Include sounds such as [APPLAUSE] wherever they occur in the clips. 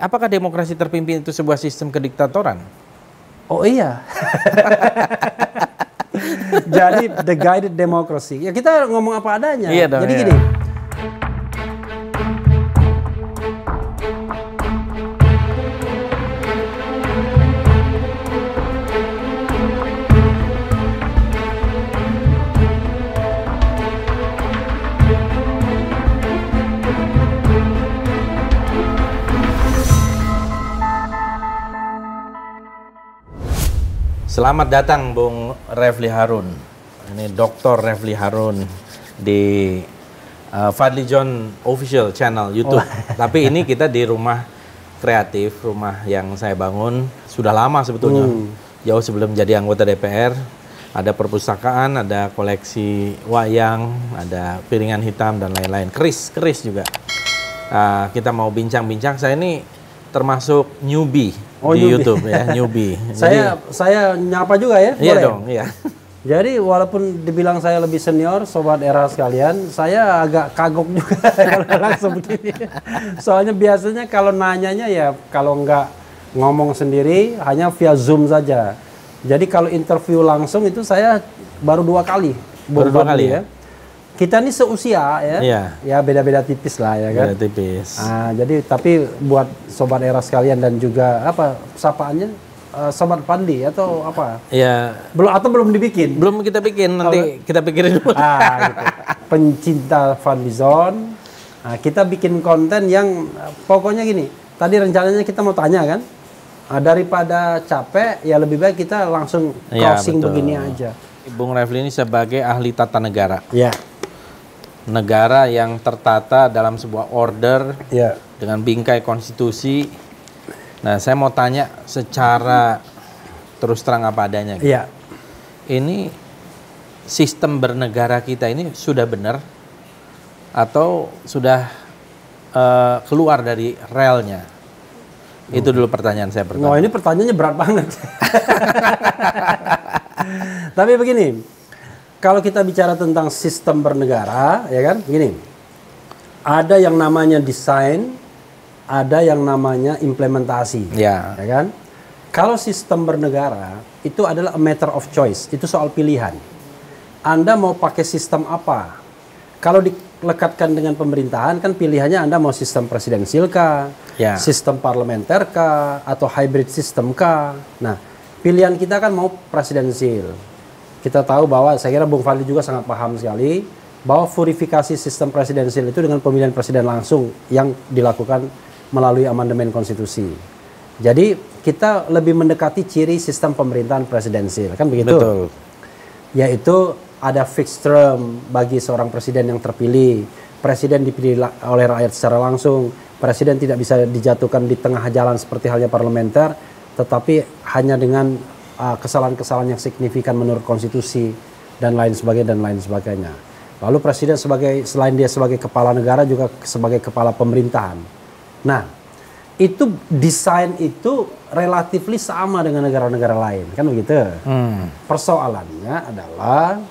Apakah demokrasi terpimpin itu sebuah sistem kediktatoran? Oh iya. [LAUGHS] Jadi the guided democracy. Ya kita ngomong apa adanya. Iya dong, Jadi iya. gini. Selamat datang Bung Refli Harun. Ini Dr. Refli Harun di uh, Fadli John Official Channel YouTube. [LAUGHS] Tapi ini kita di rumah kreatif, rumah yang saya bangun sudah lama sebetulnya. Jauh sebelum jadi anggota DPR. Ada perpustakaan, ada koleksi wayang, ada piringan hitam dan lain-lain. Keris, keris juga. Uh, kita mau bincang-bincang. Saya ini termasuk newbie Oh, di newbie. YouTube ya, newbie. [LAUGHS] Saya saya nyapa juga ya. Iya Boleh? dong, iya. Jadi walaupun dibilang saya lebih senior, sobat era sekalian, saya agak kagok juga [LAUGHS] kalau langsung begini. Soalnya biasanya kalau nanyanya ya kalau nggak ngomong sendiri hanya via zoom saja. Jadi kalau interview langsung itu saya baru dua kali. Baru dua kali Fadli ya? Kita ini seusia ya. Iya. Ya beda-beda tipis lah ya kan. Beda tipis. Ah, jadi tapi buat sobat era sekalian dan juga apa sapaannya Eh, sobat Pandi atau apa? Ya, Belum atau belum dibikin? belum kita bikin, nanti kita pikirin dulu. ah, gitu. Pencinta Fadli Zone. Nah, kita bikin konten yang pokoknya gini. Tadi rencananya kita mau tanya kan. Ah, daripada capek, ya lebih baik kita langsung Iya, crossing betul. begini aja. Bung Refli ini sebagai ahli tata negara. Ya, Negara yang tertata dalam sebuah order ya. dengan bingkai konstitusi. Nah, saya mau tanya secara terus terang apa adanya. gitu. Iya. Ini sistem bernegara kita ini sudah benar atau sudah eh, keluar dari relnya? Itu dulu pertanyaan saya pertama. Nah, ini pertanyaannya berat banget. [LAUGHS] Tapi begini, kalau kita bicara tentang sistem bernegara, ya kan, begini, ada yang namanya desain, ada yang namanya implementasi, Ya. ya kan. Kalau sistem bernegara itu adalah a matter of choice, itu soal pilihan. Anda mau pakai sistem apa? Kalau dilekatkan dengan pemerintahan kan pilihannya Anda mau sistem presidensil kah, Ya. sistem parlementer kah, atau hybrid system kah? Nah, pilihan kita kan mau presidensil. Kita tahu bahwa saya kira Bung Fadli juga sangat paham sekali bahwa verifikasi sistem presidensil itu dengan pemilihan presiden langsung yang dilakukan melalui amandemen konstitusi. Jadi kita lebih mendekati ciri sistem pemerintahan presidensil, kan begitu? Betul. yaitu ada fixed term bagi seorang presiden yang terpilih. Presiden dipilih oleh rakyat secara langsung. Presiden tidak bisa dijatuhkan di tengah jalan seperti halnya parlementer, tetapi hanya dengan kesalahan-kesalahan yang signifikan menurut konstitusi dan lain sebagainya dan lain sebagainya. Lalu presiden sebagai selain dia sebagai kepala negara juga sebagai kepala pemerintahan. Nah, itu desain itu relatifly sama dengan negara-negara lain, kan begitu? Hmm. Persoalannya adalah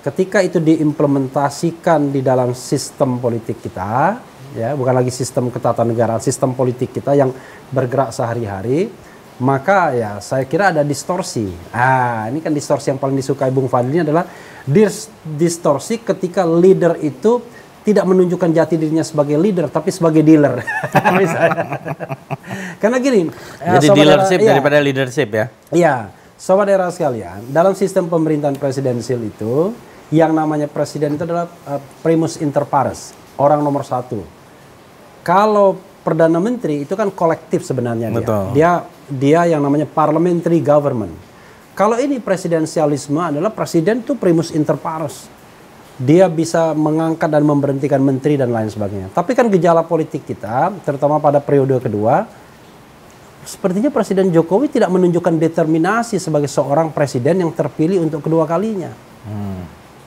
ketika itu diimplementasikan di dalam sistem politik kita, ya bukan lagi sistem ketatanegaraan, sistem politik kita yang bergerak sehari-hari, maka ya saya kira ada distorsi. Ah, ini kan distorsi yang paling disukai Bung Fadli ini adalah dis- distorsi ketika leader itu tidak menunjukkan jati dirinya sebagai leader tapi sebagai dealer. [LAUGHS] Misalnya. Karena gini, ya, Jadi dealership era- iya. daripada leadership ya. Iya, sobat era sekalian, dalam sistem pemerintahan presidensil itu, yang namanya presiden itu adalah uh, primus inter pares, orang nomor satu. Kalau perdana menteri itu kan kolektif sebenarnya. Betul. Dia dia yang namanya parliamentary government. Kalau ini presidensialisme adalah presiden itu primus inter pares. Dia bisa mengangkat dan memberhentikan menteri dan lain sebagainya. Tapi kan gejala politik kita, terutama pada periode kedua, sepertinya Presiden Jokowi tidak menunjukkan determinasi sebagai seorang presiden yang terpilih untuk kedua kalinya.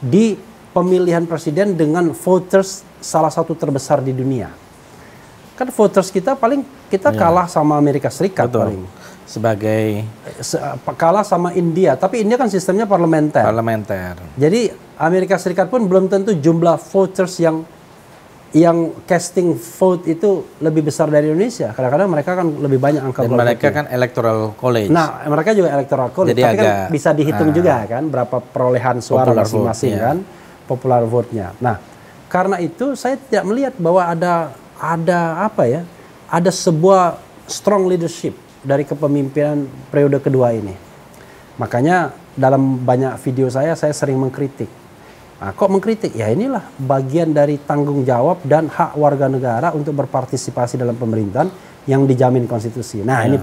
Di pemilihan presiden dengan voters salah satu terbesar di dunia. Kan voters kita paling kita kalah sama Amerika Serikat Betul. paling. Sebagai Se- kalah sama India, tapi India kan sistemnya parlementer. parlementer. Jadi Amerika Serikat pun belum tentu jumlah voters yang yang casting vote itu lebih besar dari Indonesia. Kadang-kadang mereka kan lebih banyak angka Dan mereka kan electoral college. Nah, mereka juga electoral college, Jadi tapi kan agak- bisa dihitung ah. juga kan berapa perolehan suara masing-masing ya. kan, popular vote-nya. Nah, karena itu saya tidak melihat bahwa ada ada apa ya? Ada sebuah strong leadership dari kepemimpinan periode kedua ini. Makanya dalam banyak video saya saya sering mengkritik. Nah, kok mengkritik? Ya inilah bagian dari tanggung jawab dan hak warga negara untuk berpartisipasi dalam pemerintahan yang dijamin konstitusi. Nah, ini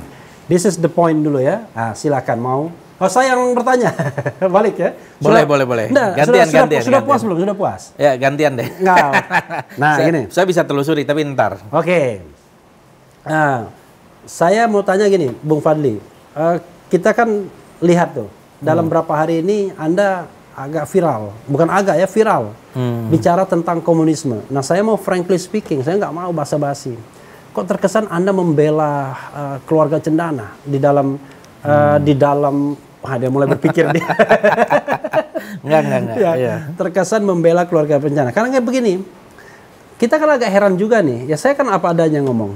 this is the point dulu ya. Nah, silakan mau. Oh, saya yang bertanya. [LAUGHS] Balik ya. Boleh, boleh, boleh. Nah, Gantian, sudah, sudah, gantian, sudah puas gantian. belum? Sudah puas? Ya gantian deh. Enggak. [LAUGHS] Nah, saya, gini. saya bisa telusuri tapi ntar. Oke. Nah, saya mau tanya gini, Bung Fadli. Eh, kita kan lihat tuh, dalam Hmm. berapa hari ini Anda agak viral. Bukan agak ya, viral. Hmm. Bicara tentang komunisme. Nah, saya mau frankly speaking, saya nggak mau basa-basi. Kok terkesan Anda membela eh, keluarga Cendana di dalam eh, Hmm. di dalam Wah, dia mulai berpikir dia. [LAUGHS] Enggak, enggak, enggak. ya, Iya. terkesan membela keluarga bencana. Karena kayak begini, kita kan agak heran juga nih. Ya saya kan apa adanya ngomong.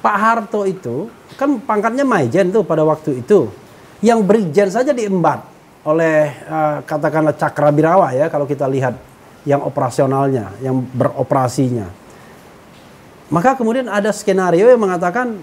Pak Harto itu kan pangkatnya Maijen tuh pada waktu itu. Yang Brigjen saja diembat oleh eh, katakanlah Cakrabirawa ya kalau kita lihat yang operasionalnya, yang beroperasinya. Maka kemudian ada skenario yang mengatakan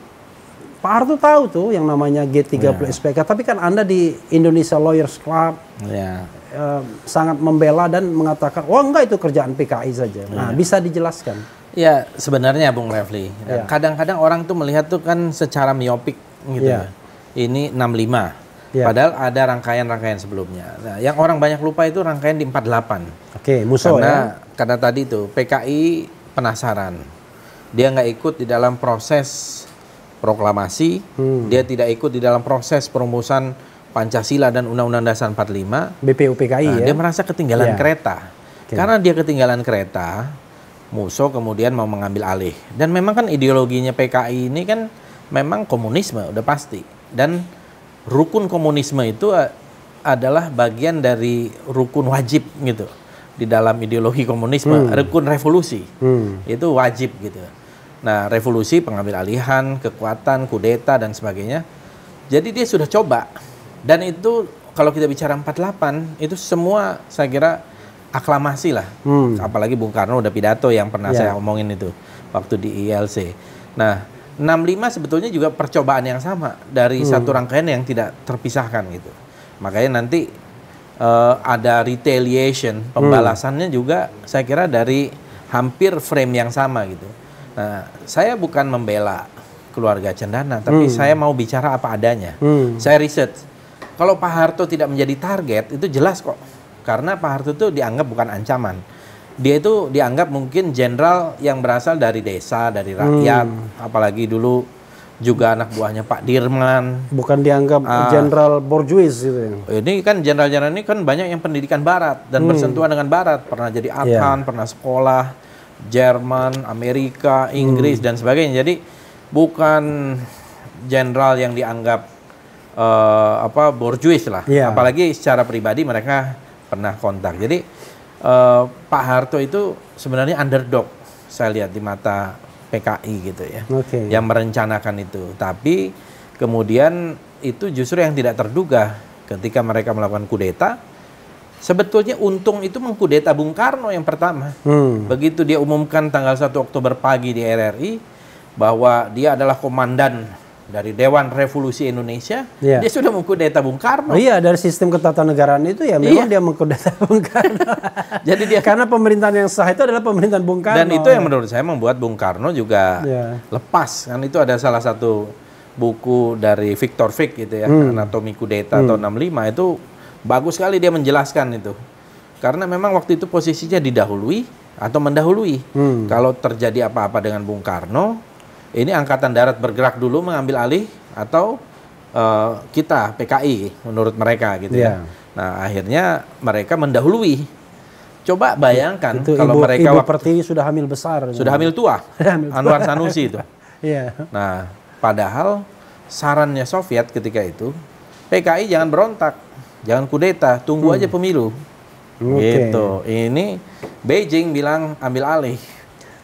Pak Harto tahu tuh yang namanya G30 SPK, tapi kan Anda di Indonesia Lawyers Club Ya. eh, sangat membela dan mengatakan, "Wah, enggak itu kerjaan PKI saja." Nah, bisa dijelaskan. Ya sebenarnya Bung Refli, Iya. kadang-kadang orang tuh melihat tuh kan secara miopik gitu. Iya. ya. Ini 65. Iya. Padahal ada rangkaian-rangkaian sebelumnya. Nah, yang orang banyak lupa itu rangkaian di 48. Oke, musuh karena ya. karena tadi itu PKI penasaran. Dia nggak ikut di dalam proses proklamasi, Hmm. dia tidak ikut di dalam proses perumusan Pancasila dan Undang-Undang Dasar 45. BPU PKI Nah, ya. Dia merasa ketinggalan Iya. kereta. Oke. Karena dia ketinggalan kereta, Musso kemudian mau mengambil alih. Dan memang kan ideologinya PKI ini kan memang komunisme, udah pasti. Dan rukun komunisme itu eh, adalah bagian dari rukun wajib gitu di dalam ideologi komunisme, rukun revolusi. Hmm. Itu wajib gitu. Nah, revolusi, pengambil alihan, kekuatan, kudeta dan sebagainya. Jadi dia sudah coba. Dan itu kalau kita bicara 48, itu semua saya kira aklamasi lah. Hmm. Apalagi Bung Karno udah pidato yang pernah Ya. saya omongin itu waktu di ILC. Nah, 65 sebetulnya juga percobaan yang sama dari Hmm. satu rangkaian yang tidak terpisahkan gitu. Makanya nanti eh, ada retaliation, pembalasannya juga saya kira dari hampir frame yang sama gitu. Nah, saya bukan membela keluarga Cendana, tapi saya mau bicara apa adanya. Hmm. Saya riset. Kalau Pak Harto tidak menjadi target, itu jelas kok. Karena Pak Harto itu dianggap bukan ancaman. Dia itu dianggap mungkin jenderal yang berasal dari desa, dari rakyat, apalagi dulu juga anak buahnya Pak Dirman. Bukan dianggap Ah. Jenderal Borjuis gitu ya. Ini kan jenderal-jenderal ini kan banyak yang pendidikan barat dan bersentuhan dengan barat, pernah jadi Athan, pernah sekolah Jerman, Amerika, Inggris dan sebagainya. Jadi bukan jenderal yang dianggap eh, apa borjuis lah. Iya. Apalagi secara pribadi mereka pernah kontak. Jadi eh, Pak Harto itu sebenarnya underdog saya lihat di mata PKI gitu ya Oke. yang merencanakan itu. Tapi kemudian itu justru yang tidak terduga ketika mereka melakukan kudeta. Sebetulnya untung itu mengkudeta Bung Karno yang pertama. Hmm. Begitu dia umumkan tanggal 1 Oktober pagi di RRI bahwa dia adalah komandan dari Dewan Revolusi Indonesia, Iya. dia sudah mengkudeta Bung Karno. Oh iya dari sistem ketatanegaraan itu ya memang dia mengkudeta Bung Karno. [LAUGHS] Jadi dia Karena pemerintahan yang sah itu adalah pemerintahan Bung Karno. dan itu yang menurut saya membuat Bung Karno juga Iya. lepas kan itu ada salah satu buku dari Victor Frick gitu ya Hmm. anatomi kudeta tahun 65 itu bagus sekali dia menjelaskan itu karena memang waktu itu posisinya didahului atau mendahului Hmm. kalau terjadi apa-apa dengan Bung Karno ini angkatan darat bergerak dulu mengambil alih atau eh, kita PKI menurut mereka gitu Iya. ya nah akhirnya mereka mendahului coba bayangkan itu kalau ibu, mereka ibu waktu Pertiwi sudah hamil besar. sudah hamil tua [LAUGHS] Hamil tua. Anwar Sanusi itu [LAUGHS] Iya. Nah, padahal sarannya Soviet ketika itu, PKI jangan berontak, jangan kudeta, tunggu aja pemilu. Hmm. Oke. Gitu. Ini Beijing bilang ambil alih.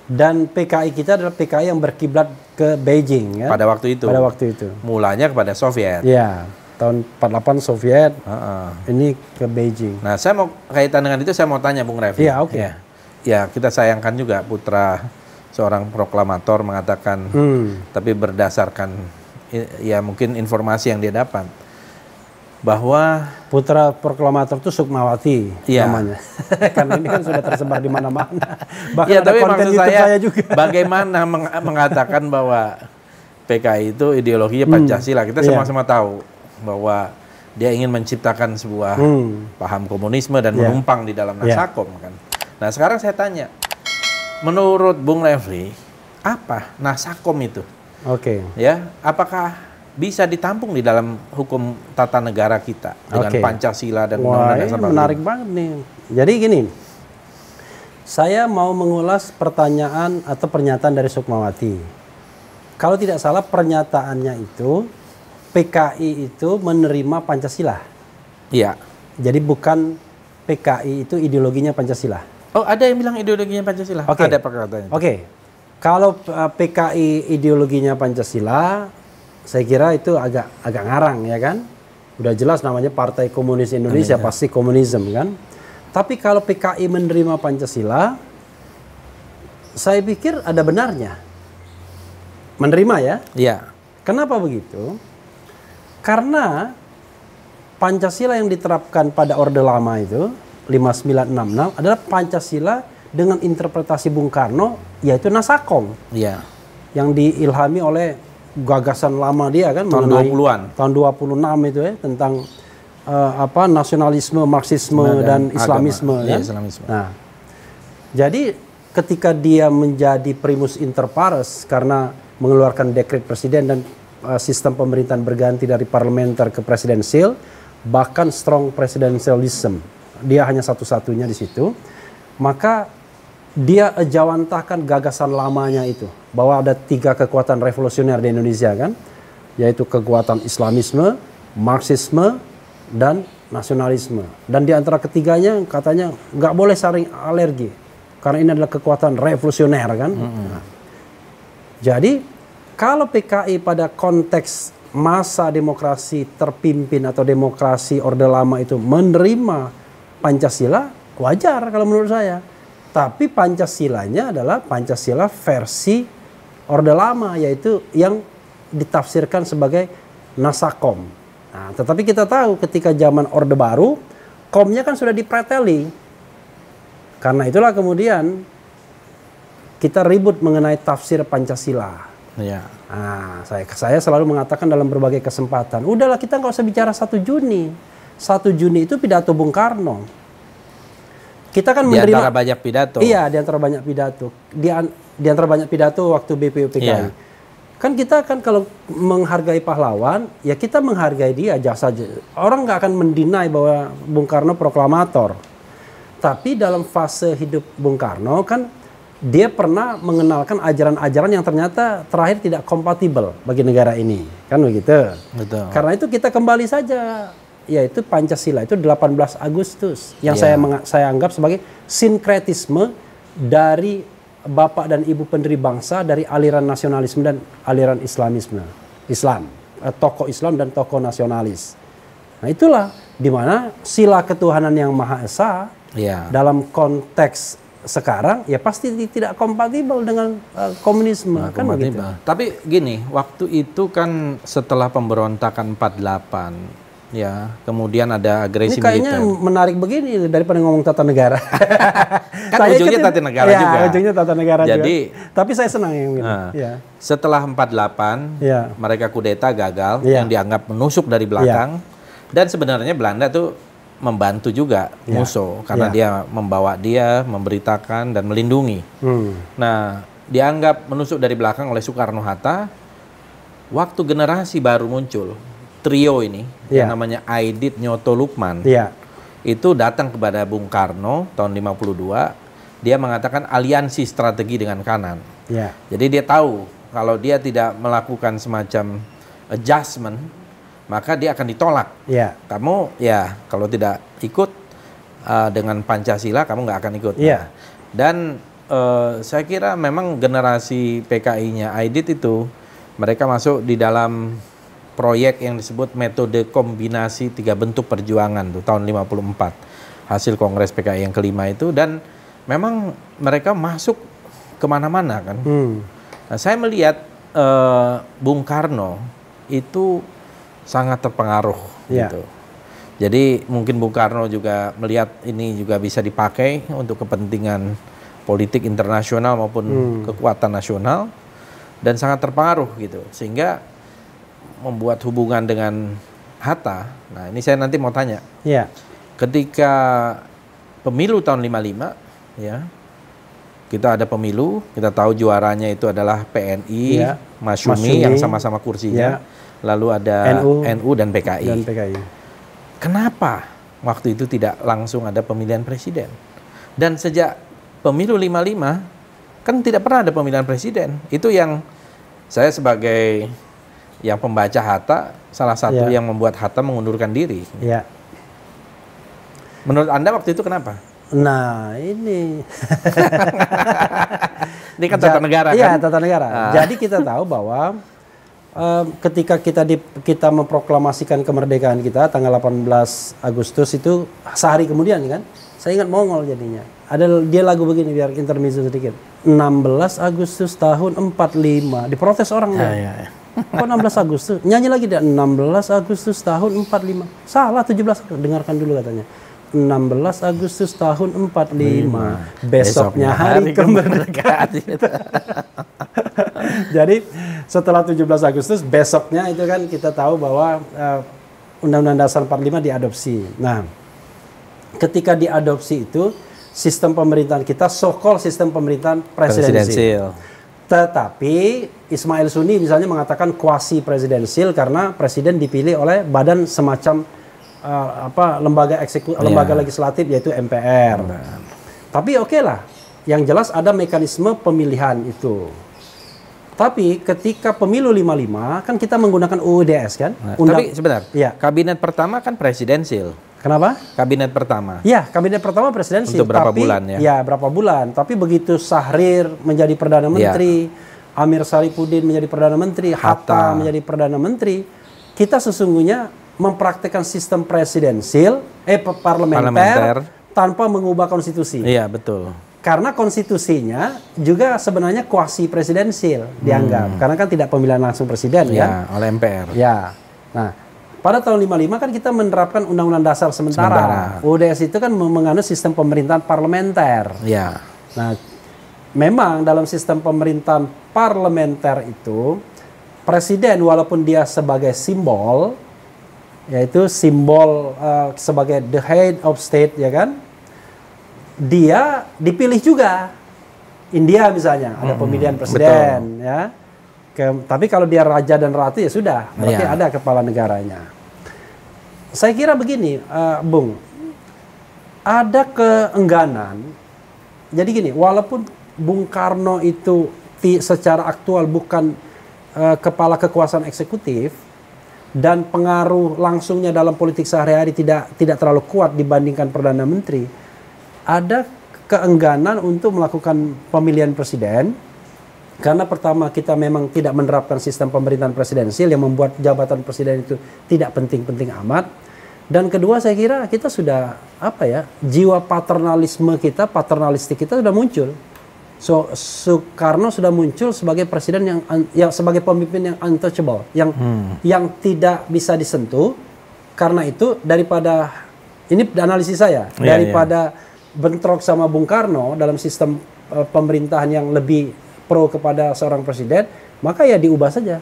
Dan PKI kita adalah PKI yang berkiblat ke Beijing ya. Pada waktu itu. Pada waktu itu. Mulanya kepada Soviet. Ya, tahun 48 Soviet, Heeh. ini ke Beijing. Nah, saya mau kaitan dengan itu saya mau tanya Bung Refli. Iya, oke. Ya. Ya, kita sayangkan juga putra seorang proklamator mengatakan Hmm. tapi berdasarkan ya mungkin informasi yang dia dapat bahwa Putra proklamator itu Sukmawati Iya. namanya. [LAUGHS] Karena ini kan sudah tersebar di mana-mana. Bahkan ya ada tapi konten maksud YouTube saya, saya juga. bagaimana meng- mengatakan bahwa PKI itu ideologinya Pancasila. Kita Iya. sama-sama tahu bahwa dia ingin menciptakan sebuah Hmm. paham komunisme dan Iya. menumpang di dalam Iya. Nasakom kan. Nah, sekarang saya tanya, menurut Bung Refli, apa Nasakom itu? Oke. Ya, apakah bisa ditampung di dalam hukum tata negara kita dengan Oke. Pancasila dan Undang-Undang Dasar 45? menarik banget nih. Jadi gini, saya mau mengulas pertanyaan atau pernyataan dari Sukmawati. Kalau tidak salah pernyataannya itu PKI itu menerima Pancasila. Iya. Jadi bukan PKI itu ideologinya Pancasila. Oh, ada yang bilang ideologinya Pancasila? Oke. Ada perkataannya. Oke. Kalau uh, PKI ideologinya Pancasila, saya kira itu agak agak ngarang ya kan? Udah jelas namanya Partai Komunis Indonesia pasti komunisme kan? Tapi kalau PKI menerima Pancasila, saya pikir ada benarnya. Menerima ya. Iya. Kenapa begitu? Karena Pancasila yang diterapkan pada Orde Lama itu 5966 adalah Pancasila dengan interpretasi Bung Karno yaitu Nasakom Iya. yang diilhami oleh gagasan lama dia kan Tahun mengenai 20-an. tahun 26 itu ya tentang eh, apa nasionalisme, marxisme Dan dan, agama. islamisme Iya, kan. Islamisme. Nah, jadi ketika dia menjadi primus inter pares karena mengeluarkan dekret presiden dan uh, sistem pemerintahan berganti dari parlementer ke presidensial, bahkan strong presidentialism, dia hanya satu-satunya di situ, maka dia jawantahkan gagasan lamanya itu bahwa ada tiga kekuatan revolusioner di Indonesia kan, yaitu kekuatan Islamisme, Marxisme, dan nasionalisme. Dan di antara ketiganya katanya nggak boleh saling alergi karena ini adalah kekuatan revolusioner kan. Nah, jadi kalau PKI pada konteks masa demokrasi terpimpin atau demokrasi Orde Lama itu menerima Pancasila, wajar kalau menurut saya. Tapi Pancasilanya adalah Pancasila versi Orde Lama yaitu yang ditafsirkan sebagai Nasakom. Nah, tetapi kita tahu ketika zaman Orde Baru, komnya kan sudah dipreteli. Karena itulah kemudian kita ribut mengenai tafsir Pancasila. Iya. Nah, saya saya selalu mengatakan dalam berbagai kesempatan, udahlah kita nggak usah bicara satu Juni. Satu Juni itu pidato Bung Karno. Kita kan Di menerima antara banyak pidato. Iya, di antara banyak pidato. Di, di antara banyak pidato waktu BPUPKI. Iya. Kan kita kan kalau menghargai pahlawan, ya kita menghargai dia jasa. Orang nggak akan mendinai bahwa Bung Karno proklamator. Tapi dalam fase hidup Bung Karno kan dia pernah mengenalkan ajaran-ajaran yang ternyata terakhir tidak kompatibel bagi negara ini. Kan begitu. Betul. Karena itu kita kembali saja yaitu Pancasila itu 18 Agustus yang Iya. saya saya anggap sebagai sinkretisme dari bapak dan ibu pendiri bangsa dari aliran nasionalisme dan aliran Islamisme. Islam, eh, tokoh Islam dan tokoh nasionalis. Nah, itulah di mana sila ketuhanan yang Maha Esa Iya. dalam konteks sekarang ya pasti tidak kompatibel dengan eh, komunisme Nah, kan begitu. kompatibel. Tapi gini, waktu itu kan setelah pemberontakan 48 ya, kemudian ada Ini agresi kayaknya militer. menarik begini daripada ngomong tata negara. [LAUGHS] Kan Saya ujungnya tata negara Iya, juga. ujungnya tata negara Jadi- juga. Tapi saya senang yang ini. Nah, Ya. Setelah 48, Iya. mereka kudeta gagal Iya. yang dianggap menusuk dari belakang. Dan sebenarnya Belanda tuh membantu juga Iya. musuh karena Iya. dia membawa dia, memberitakan dan melindungi. Hmm. Nah, dianggap menusuk dari belakang oleh Soekarno Hatta. Waktu generasi baru muncul, trio ini Iya. yang namanya Aidit Nyoto Lukman Iya. itu datang kepada Bung Karno tahun 52. Dia mengatakan aliansi strategi dengan kanan. Iya. Jadi dia tahu kalau dia tidak melakukan semacam adjustment, maka dia akan ditolak. Iya. Kamu ya kalau tidak ikut uh, dengan Pancasila, kamu nggak akan ikut. Iya. Nah, dan eh, saya kira memang generasi PKI-nya Aidit itu mereka masuk di dalam proyek yang disebut metode kombinasi tiga bentuk perjuangan tuh tahun 54 hasil kongres PKI yang kelima itu dan memang mereka masuk ke mana-mana kan. Hmm. Nah, saya melihat eh, Bung Karno itu sangat terpengaruh Ya. gitu. Jadi mungkin Bung Karno juga melihat ini juga bisa dipakai untuk kepentingan politik internasional maupun kekuatan nasional dan sangat terpengaruh gitu. Sehingga membuat hubungan dengan Hatta. Nah, ini saya nanti mau tanya. Ya. Ketika pemilu tahun 55 ya. Kita ada pemilu, kita tahu juaranya itu adalah PNI, Ya. Masyumi, Masyumi. yang sama-sama kursinya. Lalu ada NU. NU dan PKI. Dan PKI. Kenapa waktu itu tidak langsung ada pemilihan presiden? Dan sejak pemilu 55 kan tidak pernah ada pemilihan presiden. Itu yang saya sebagai yang pembaca Hatta salah satu Ya. yang membuat Hatta mengundurkan diri. Ya. Menurut Anda waktu itu kenapa? Nah, ini [LAUGHS] Ini kan tata Ja- negara Iya, kan? tata negara. Ah. Jadi kita tahu bahwa em, ketika kita di, kita memproklamasikan kemerdekaan kita tanggal 18 Agustus itu sehari kemudian kan, saya ingat Mongol jadinya. Ada dia lagu begini biar intermezzo sedikit. 16 Agustus tahun 45. Diprotes orang Ya, ya, ya. Kok 16 Agustus? Nyanyi lagi dia 16 Agustus tahun 45. Salah 17. Dengarkan dulu katanya. 16 Agustus tahun 45. Besoknya hari kemerdekaan. [LAUGHS] Jadi setelah 17 Agustus besoknya itu kan kita tahu bahwa eh, Undang-Undang Dasar 45 diadopsi. Nah, ketika diadopsi itu sistem pemerintahan kita so-called sistem pemerintahan. Presidensial. Tetapi Ismail Suni misalnya mengatakan kuasi presidensial karena presiden dipilih oleh badan semacam eh, apa lembaga eksekutif Iya. lembaga legislatif yaitu MPR. Tapi oke lah, yang jelas ada mekanisme pemilihan itu. Tapi ketika pemilu 55 kan kita menggunakan UUDS kan? Nah, Undang- tapi sebentar, Iya. kabinet pertama kan presidensial. Kenapa? Kabinet pertama. Ya, kabinet pertama presidensi. Untuk berapa tapi, bulan ya? Ya, berapa bulan. Tapi begitu Sahrir menjadi perdana Ya. menteri, Amir Saripudin menjadi perdana menteri, Hatta, Hatta. menjadi perdana menteri, kita sesungguhnya mempraktekkan sistem presidensil, eh pa- parlementer, Parlementer. tanpa mengubah konstitusi. Iya, betul. Karena konstitusinya juga sebenarnya kuasi presidensil dianggap. Karena kan tidak pemilihan langsung presiden Ya, ya. oleh MPR. Ya. Nah, pada tahun 55 kan kita menerapkan Undang-Undang Dasar sementara. Sementara. UDS itu kan menganut sistem pemerintahan parlementer. Ya. Nah, memang dalam sistem pemerintahan parlementer itu presiden walaupun dia sebagai simbol yaitu simbol eh, sebagai the head of state ya kan dia dipilih juga India misalnya ada pemilihan presiden ya Ke- tapi kalau dia raja dan ratu ya sudah berarti Iya. ada kepala negaranya. Saya kira begini eh, Bung. Ada keengganan. Jadi gini, walaupun Bung Karno itu ti- secara aktual bukan eh, kepala kekuasaan eksekutif dan pengaruh langsungnya dalam politik sehari-hari tidak tidak terlalu kuat dibandingkan perdana menteri, ada keengganan untuk melakukan pemilihan presiden karena pertama kita memang tidak menerapkan sistem pemerintahan presidensial yang membuat jabatan presiden itu tidak penting-penting amat. Dan kedua saya kira kita sudah apa ya jiwa paternalisme kita, paternalistik kita sudah muncul. So Soekarno sudah muncul sebagai presiden yang yang sebagai pemimpin yang untouchable, yang yang tidak bisa disentuh. Karena itu daripada ini analisis saya Iya, daripada bentrok sama Bung Karno dalam sistem eh, pemerintahan yang lebih pro kepada seorang presiden, maka ya diubah saja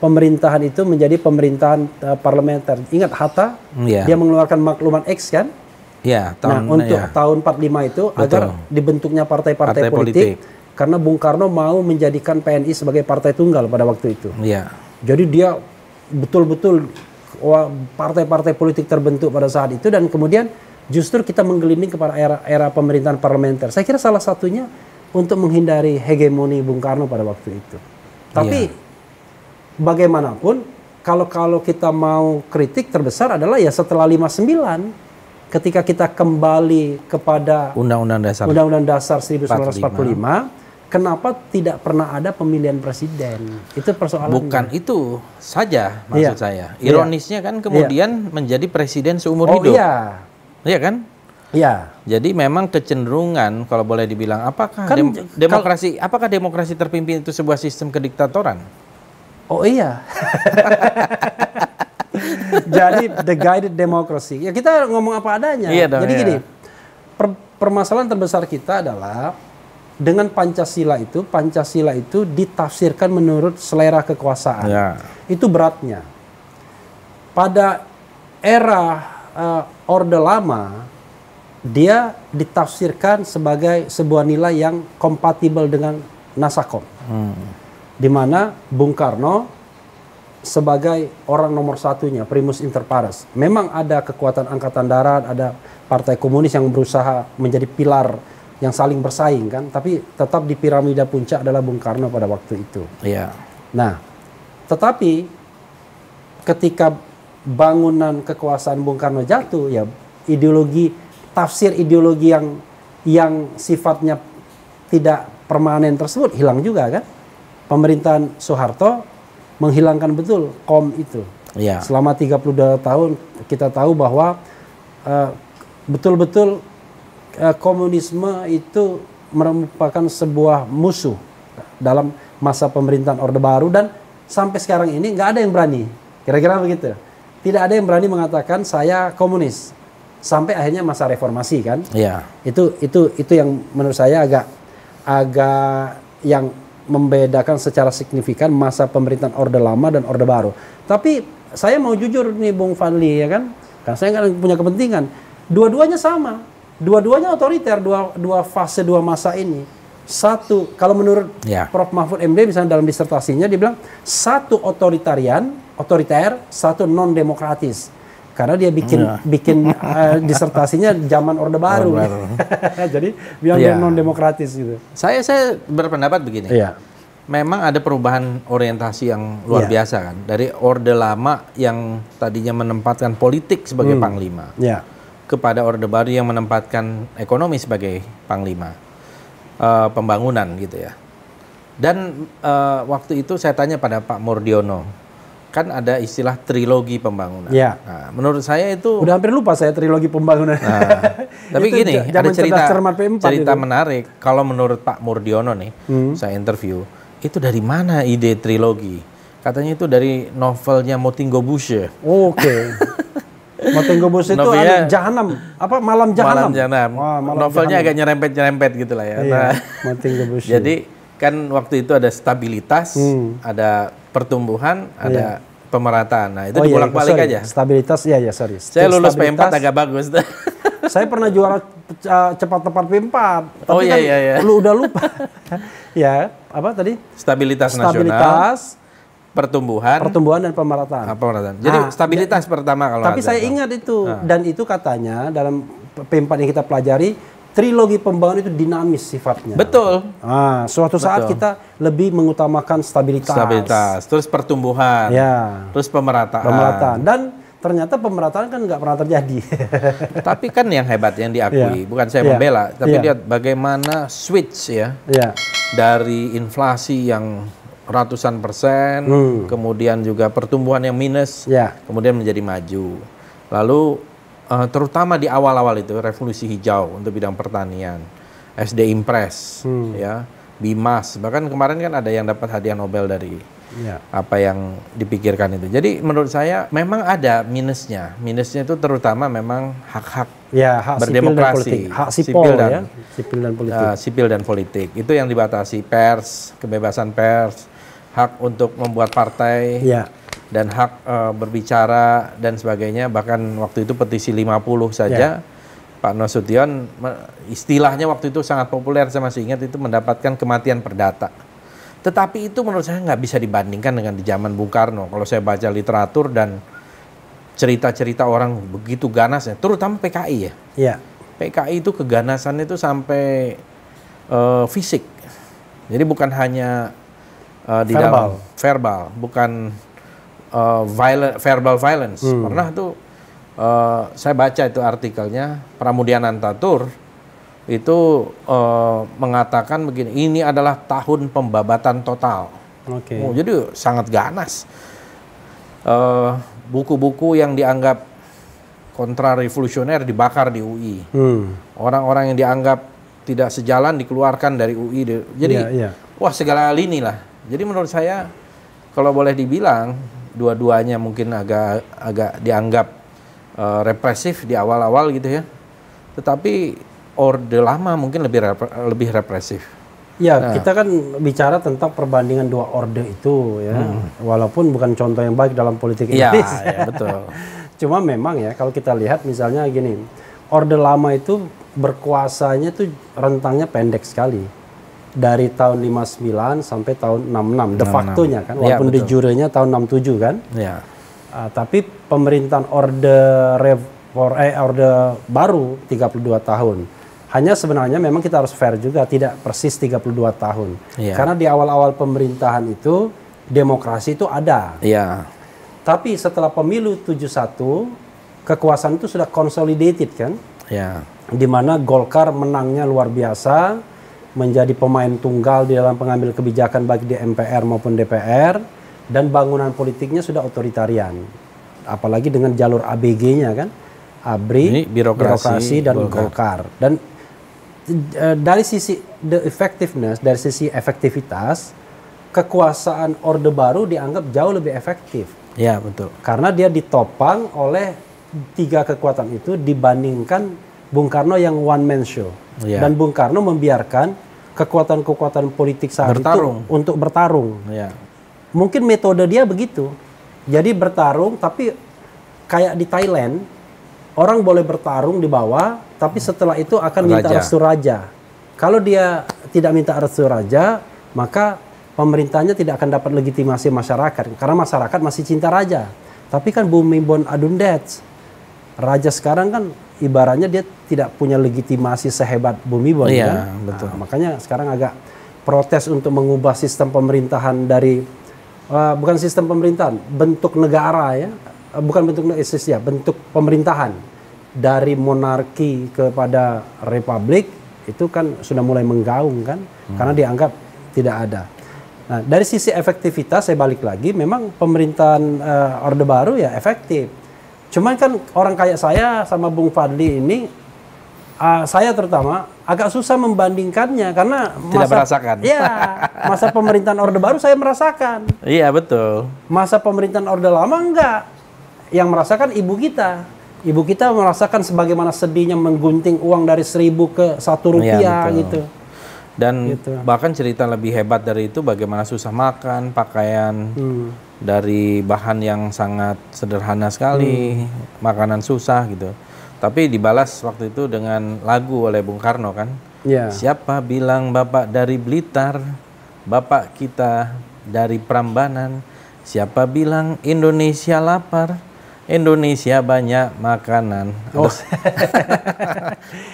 pemerintahan itu menjadi pemerintahan eh, parlementer. Ingat Hatta, Iya. dia mengeluarkan maklumat X kan? Ya, nah, tahun untuk ya. tahun 45 itu Betul. agar dibentuknya partai-partai Partai politik, politik. karena Bung Karno mau menjadikan PNI sebagai partai tunggal pada waktu itu. Iya. Jadi dia betul-betul partai-partai politik terbentuk pada saat itu dan kemudian justru kita menggelinding kepada era era pemerintahan parlementer. Saya kira salah satunya untuk menghindari hegemoni Bung Karno pada waktu itu. Tapi bagaimanapun kalau kalau kita mau kritik terbesar adalah ya setelah 59 ketika kita kembali kepada Undang-Undang Dasar. Undang-Undang Dasar 1945, kenapa tidak pernah ada pemilihan presiden? Itu persoalan. Bukan itu saja maksud Iya. saya. Ironisnya kan kemudian menjadi presiden seumur Oh hidup. iya, Iya kan? Iya. Jadi memang kecenderungan kalau boleh dibilang apakah Kan dem- demokrasi apakah demokrasi terpimpin itu sebuah sistem kediktatoran? Oh iya. [LAUGHS] Jadi the guided democracy. Ya kita ngomong apa adanya. Iya dong, Jadi iya. gini, per- permasalahan terbesar kita adalah dengan Pancasila itu, Pancasila itu ditafsirkan menurut selera kekuasaan. Ya. Itu beratnya. Pada era eh, Orde Lama, dia ditafsirkan sebagai sebuah nilai yang kompatibel dengan Nasakom Hmm. di mana Bung Karno sebagai orang nomor satunya, primus inter pares. Memang ada kekuatan angkatan darat, ada partai komunis yang berusaha menjadi pilar yang saling bersaing kan, tapi tetap di piramida puncak adalah Bung Karno pada waktu itu. Iya. Nah, tetapi ketika bangunan kekuasaan Bung Karno jatuh, ya ideologi tafsir ideologi yang yang sifatnya tidak permanen tersebut hilang juga kan. Pemerintahan Soeharto menghilangkan betul kom itu. Iya. Selama 32 tahun kita tahu bahwa eh, betul-betul eh, komunisme itu merupakan sebuah musuh dalam masa pemerintahan Orde Baru dan sampai sekarang ini nggak ada yang berani. Kira-kira begitu. Tidak ada yang berani mengatakan saya komunis. Sampai akhirnya masa reformasi kan. Iya. Itu itu itu yang menurut saya agak agak yang membedakan secara signifikan masa pemerintahan Orde Lama dan Orde Baru. Tapi saya mau jujur nih Bung Fadli ya kan, kan saya kan punya kepentingan. Dua-duanya sama, dua-duanya otoriter, dua dua fase dua masa ini. Satu, kalau menurut Ya. Prof Mahfud MD misalnya dalam disertasinya dia bilang satu otoritarian, otoriter, satu non demokratis. Karena dia bikin bikin eh, disertasinya zaman Orde Baru. Orde Baru. [LAUGHS] Jadi Iya. dia non demokratis gitu. Saya saya berpendapat begini. Iya. Memang ada perubahan orientasi yang luar Iya. biasa kan. Dari orde lama yang tadinya menempatkan politik sebagai Hmm. panglima Ya. kepada orde baru yang menempatkan ekonomi sebagai panglima. Eh, pembangunan gitu ya. Dan eh, waktu itu saya tanya pada Pak Murdiono, kan ada istilah trilogi pembangunan. Iya. Nah, menurut saya itu Udah hampir lupa saya trilogi pembangunan. Nah, [LAUGHS] tapi Itu gini, ada cerita cerdas cermat P4 cerita itu. menarik. Kalau menurut Pak Murdiono nih, Hmm. saya interview, itu dari mana ide trilogi? Katanya itu dari novelnya Motinggo Bushe. Oke. [LAUGHS] Motengo Bus itu Novelnya- Jahanam. Apa Malam Jahanam? Malam Jahanam. Wah, Malam Novelnya Jahanam. agak nyerempet-nyerempet gitu lah ya. Iya, Nah, Motengo Bus. [LAUGHS] jadi kan waktu itu ada stabilitas, Hmm. ada pertumbuhan, ada pemerataan. Nah, itu Oh iya, dibolak-balik sorry. aja. Stabilitas ya ya sorry. Saya lulus Stabilitas, P4 agak bagus. [LAUGHS] [LAUGHS] Saya pernah juara uh, cepat tepat P4. Tapi Oh, iya, kan iya, iya. Lu udah lupa. [LAUGHS] ya, apa tadi? Stabilitas, nasional, Stabilitas, pertumbuhan, pertumbuhan dan pemerataan. apa pemerataan. Jadi Ah, stabilitas pertama kalau Tapi ada. saya ingat itu dan itu katanya dalam P4 yang kita pelajari trilogi pembangunan itu dinamis sifatnya. Betul. Ah, suatu saat kita lebih mengutamakan stabilitas. Stabilitas, terus pertumbuhan, Ya. terus pemerataan. Pemerataan dan ternyata pemerataan kan nggak pernah terjadi. [LAUGHS] Tapi kan yang hebat yang diakui, Iya. bukan saya Iya. membela, tapi Iya. lihat bagaimana switch ya ya. dari inflasi yang ratusan persen, Hmm. kemudian juga pertumbuhan yang minus, Ya. kemudian menjadi maju. Lalu eh, terutama di awal-awal itu revolusi hijau untuk bidang pertanian, SD Impres, Hmm. ya, Bimas, bahkan kemarin kan ada yang dapat hadiah Nobel dari Ya. apa yang dipikirkan itu. Jadi menurut saya memang ada minusnya. Minusnya itu terutama memang hak-hak Ya, hak sipil dan Berdemokrasi. politik. Hak Sipil sipil dan- ya. Sipil dan politik. uh, sipil dan politik. Itu yang dibatasi pers, kebebasan pers, hak untuk membuat partai ya. Dan hak uh, berbicara dan sebagainya. Bahkan waktu itu petisi 50 saja. Pak Nasution istilahnya waktu itu sangat populer saya masih ingat itu mendapatkan kematian perdata. Tetapi itu menurut saya nggak bisa dibandingkan dengan di zaman Bung Karno. Kalau saya baca literatur dan cerita-cerita orang begitu ganasnya, terutama PKI ya. Ya. PKI itu keganasannya itu sampai eh, fisik. Jadi bukan hanya eh, di Verbal. dalam verbal, bukan eh, violent, verbal violence. Hmm. Pernah tuh eh, saya baca itu artikelnya Pramudian Antatur itu eh, mengatakan begini, ini adalah tahun pembabatan total. Oke. Oh, jadi sangat ganas. Eh, Buku-buku yang dianggap kontra revolusioner dibakar di UI. Hmm. Orang-orang yang dianggap tidak sejalan dikeluarkan dari UI. Di- Jadi, Iya, iya. wah segala lini lah. Jadi menurut saya, kalau boleh dibilang, dua-duanya mungkin agak agak dianggap eh, represif di awal-awal gitu ya. Tetapi orde lama mungkin lebih repre- lebih represif. Ya, Nah. kita kan bicara tentang perbandingan dua orde itu ya. Walaupun bukan contoh yang baik dalam politik Hmm. Iya, Indonesia. ya, [LAUGHS] betul. Cuma memang ya kalau kita lihat misalnya gini, orde lama itu berkuasanya tuh rentangnya pendek sekali. Dari tahun 59 sampai tahun 66 de 66. facto-nya kan, Iya, walaupun de betul. jure-nya tahun 67 kan. Ya, Ah, tapi pemerintahan orde revor eh orde baru 32 tahun. Hanya sebenarnya memang kita harus fair juga tidak persis 32 tahun. Iya. Karena di awal-awal pemerintahan itu demokrasi itu ada. iya, Tapi setelah pemilu 71 kekuasaan itu sudah consolidated kan? ya, di mana Golkar menangnya luar biasa, menjadi pemain tunggal di dalam pengambil kebijakan baik di MPR maupun DPR, dan bangunan politiknya sudah otoritarian. Apalagi dengan jalur ABG-nya kan, ABRI, Ini birokrasi, dan Golkar. Golkar. Dan eh, dari sisi the effectiveness, dari sisi efektivitas, kekuasaan Orde Baru dianggap jauh lebih efektif ya betul. karena dia ditopang oleh tiga kekuatan itu dibandingkan Bung Karno yang one man show Iya. dan Bung Karno membiarkan kekuatan-kekuatan politik saat Bertarung. itu untuk bertarung. Ya, Mungkin metode dia begitu. Jadi bertarung tapi kayak di Thailand orang boleh bertarung di bawah tapi setelah itu akan minta Raja. restu raja. Kalau dia tidak minta restu raja, maka pemerintahnya tidak akan dapat legitimasi masyarakat karena masyarakat masih cinta raja. Tapi kan Bumibon Adundets raja sekarang kan ibaratnya dia tidak punya legitimasi sehebat Bumibon Iya, kan? betul. Nah, makanya sekarang agak protes untuk mengubah sistem pemerintahan dari eh, bukan sistem pemerintahan, bentuk negara ya. Eh, bukan bentuk eh, ya, bentuk pemerintahan dari monarki kepada republik itu kan sudah mulai menggaung kan karena dianggap tidak ada. Nah, dari sisi efektivitas saya balik lagi memang pemerintahan eh, Orde Baru ya efektif. Cuman kan orang kayak saya sama Bung Fadli ini ah, saya terutama agak susah membandingkannya karena Tidak merasakan. Iya, masa pemerintahan Orde Baru saya merasakan. iya betul. Masa pemerintahan Orde Lama enggak. Yang merasakan ibu kita. Ibu kita merasakan sebagaimana sedihnya menggunting uang dari seribu ke satu Iya, rupiah betul. gitu. Dan Gitu. bahkan cerita lebih hebat dari itu bagaimana susah makan, pakaian Hmm. Dari bahan yang sangat sederhana sekali, makanan susah gitu. Tapi dibalas waktu itu dengan lagu oleh Bung Karno kan. Ya. Siapa bilang Bapak dari Blitar, Bapak kita dari Prambanan. Siapa bilang Indonesia lapar, Indonesia banyak makanan. Oh. [LAUGHS]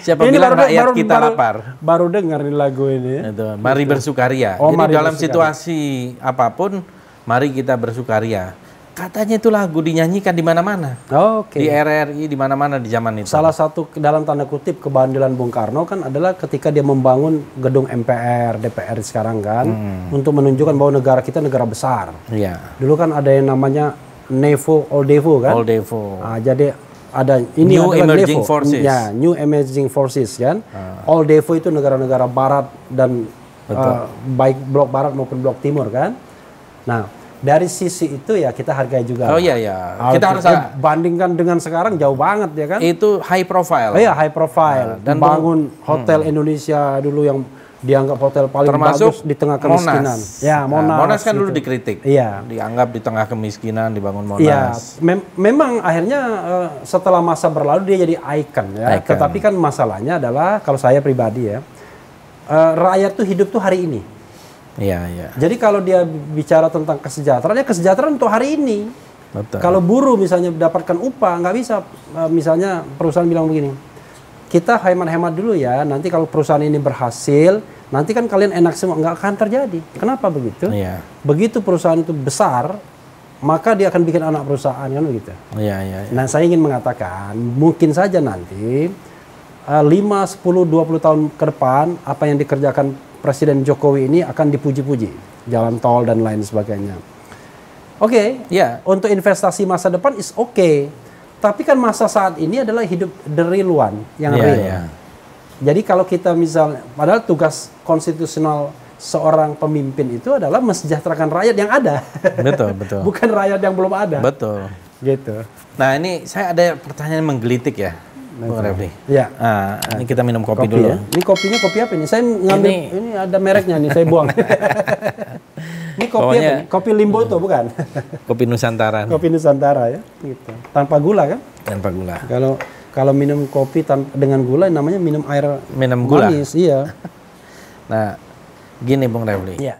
Siapa Ini bilang baru- rakyat baru- kita baru- lapar? Baru dengar nih lagu ini. Itu, mari bersukaria. Oh, Jadi mari dalam bersukaria. situasi apa pun, mari kita bersukaria. Katanya itu lagu dinyanyikan di mana-mana. Oke. Di RRI di mana-mana di zaman itu. Salah satu dalam tanda kutip kebandelan Bung Karno kan adalah ketika dia membangun gedung MPR, DPR sekarang kan Hmm. untuk menunjukkan bahwa negara kita negara besar. Iya. Dulu kan ada yang namanya Nevo Oldevo kan. All Devo. Ah, jadi ada ini New Emerging NEVO. Forces. Ya, New Emerging Forces kan. Ah. All Devo itu negara-negara barat dan uh, baik blok barat maupun blok timur kan. Nah, dari sisi itu ya kita hargai juga. Oh iya ya. Ah, Kita harus bandingkan dengan sekarang jauh banget ya kan. itu high profile. Oh iya high profile dan Hmm. dan bangun hotel Indonesia dulu yang dianggap hotel paling Termasuk bagus di tengah kemiskinan. Monas. Ya, Nah, Monas. Monas kan dulu gitu. dikritik. Iya. Dianggap di tengah kemiskinan dibangun Monas. Iya, mem- memang akhirnya eh, setelah masa berlalu dia jadi icon ya. Icon. Tetapi kan masalahnya adalah kalau saya pribadi ya, eh, rakyat tuh hidup tuh hari ini. Iya, iya. Jadi kalau dia bicara tentang kesejahteraan, ya kesejahteraan untuk hari ini. Betul. Kalau buruh misalnya mendapatkan upah, nggak bisa. eh, misalnya perusahaan bilang begini, kita hemat-hemat dulu ya. Nanti kalau perusahaan ini berhasil, nanti kan kalian enak semua. Nggak akan terjadi. Kenapa begitu? Iya. Begitu perusahaan itu besar, maka dia akan bikin anak perusahaan kan begitu. Iya, iya. iya. Nah, saya ingin mengatakan mungkin saja nanti uh, 5, 10, 20 tahun ke depan apa yang dikerjakan Presiden Jokowi ini akan dipuji-puji, jalan tol dan lain sebagainya. Oke, Iya. untuk investasi masa depan is oke. Tapi kan masa saat ini adalah hidup the real one, yang Iya, real. iya. Jadi kalau kita misalnya, padahal tugas konstitusional seorang pemimpin itu adalah mensejahterakan rakyat yang ada, Betul, [LAUGHS] betul. bukan rakyat yang belum ada. Betul. Gitu. Nah, ini saya ada pertanyaan menggelitik ya, Bung Refli. Ya. Ah, ini kita minum kopi, Kopi dulu. ya. Ini kopinya kopi apa ini? Saya ngambil Ini- ini, ada mereknya nih, saya buang. [LAUGHS] ini kopi Pokoknya- apa? Kopi Limboto bukan? Kopi Nusantara nih, kopi Nusantara ya, gitu. Tanpa gula kan? tanpa gula. Kalau kalau minum kopi tan- dengan gula namanya minum air Minum gula. manis, iya. [LAUGHS] Nah, gini Bung Refli. Iya.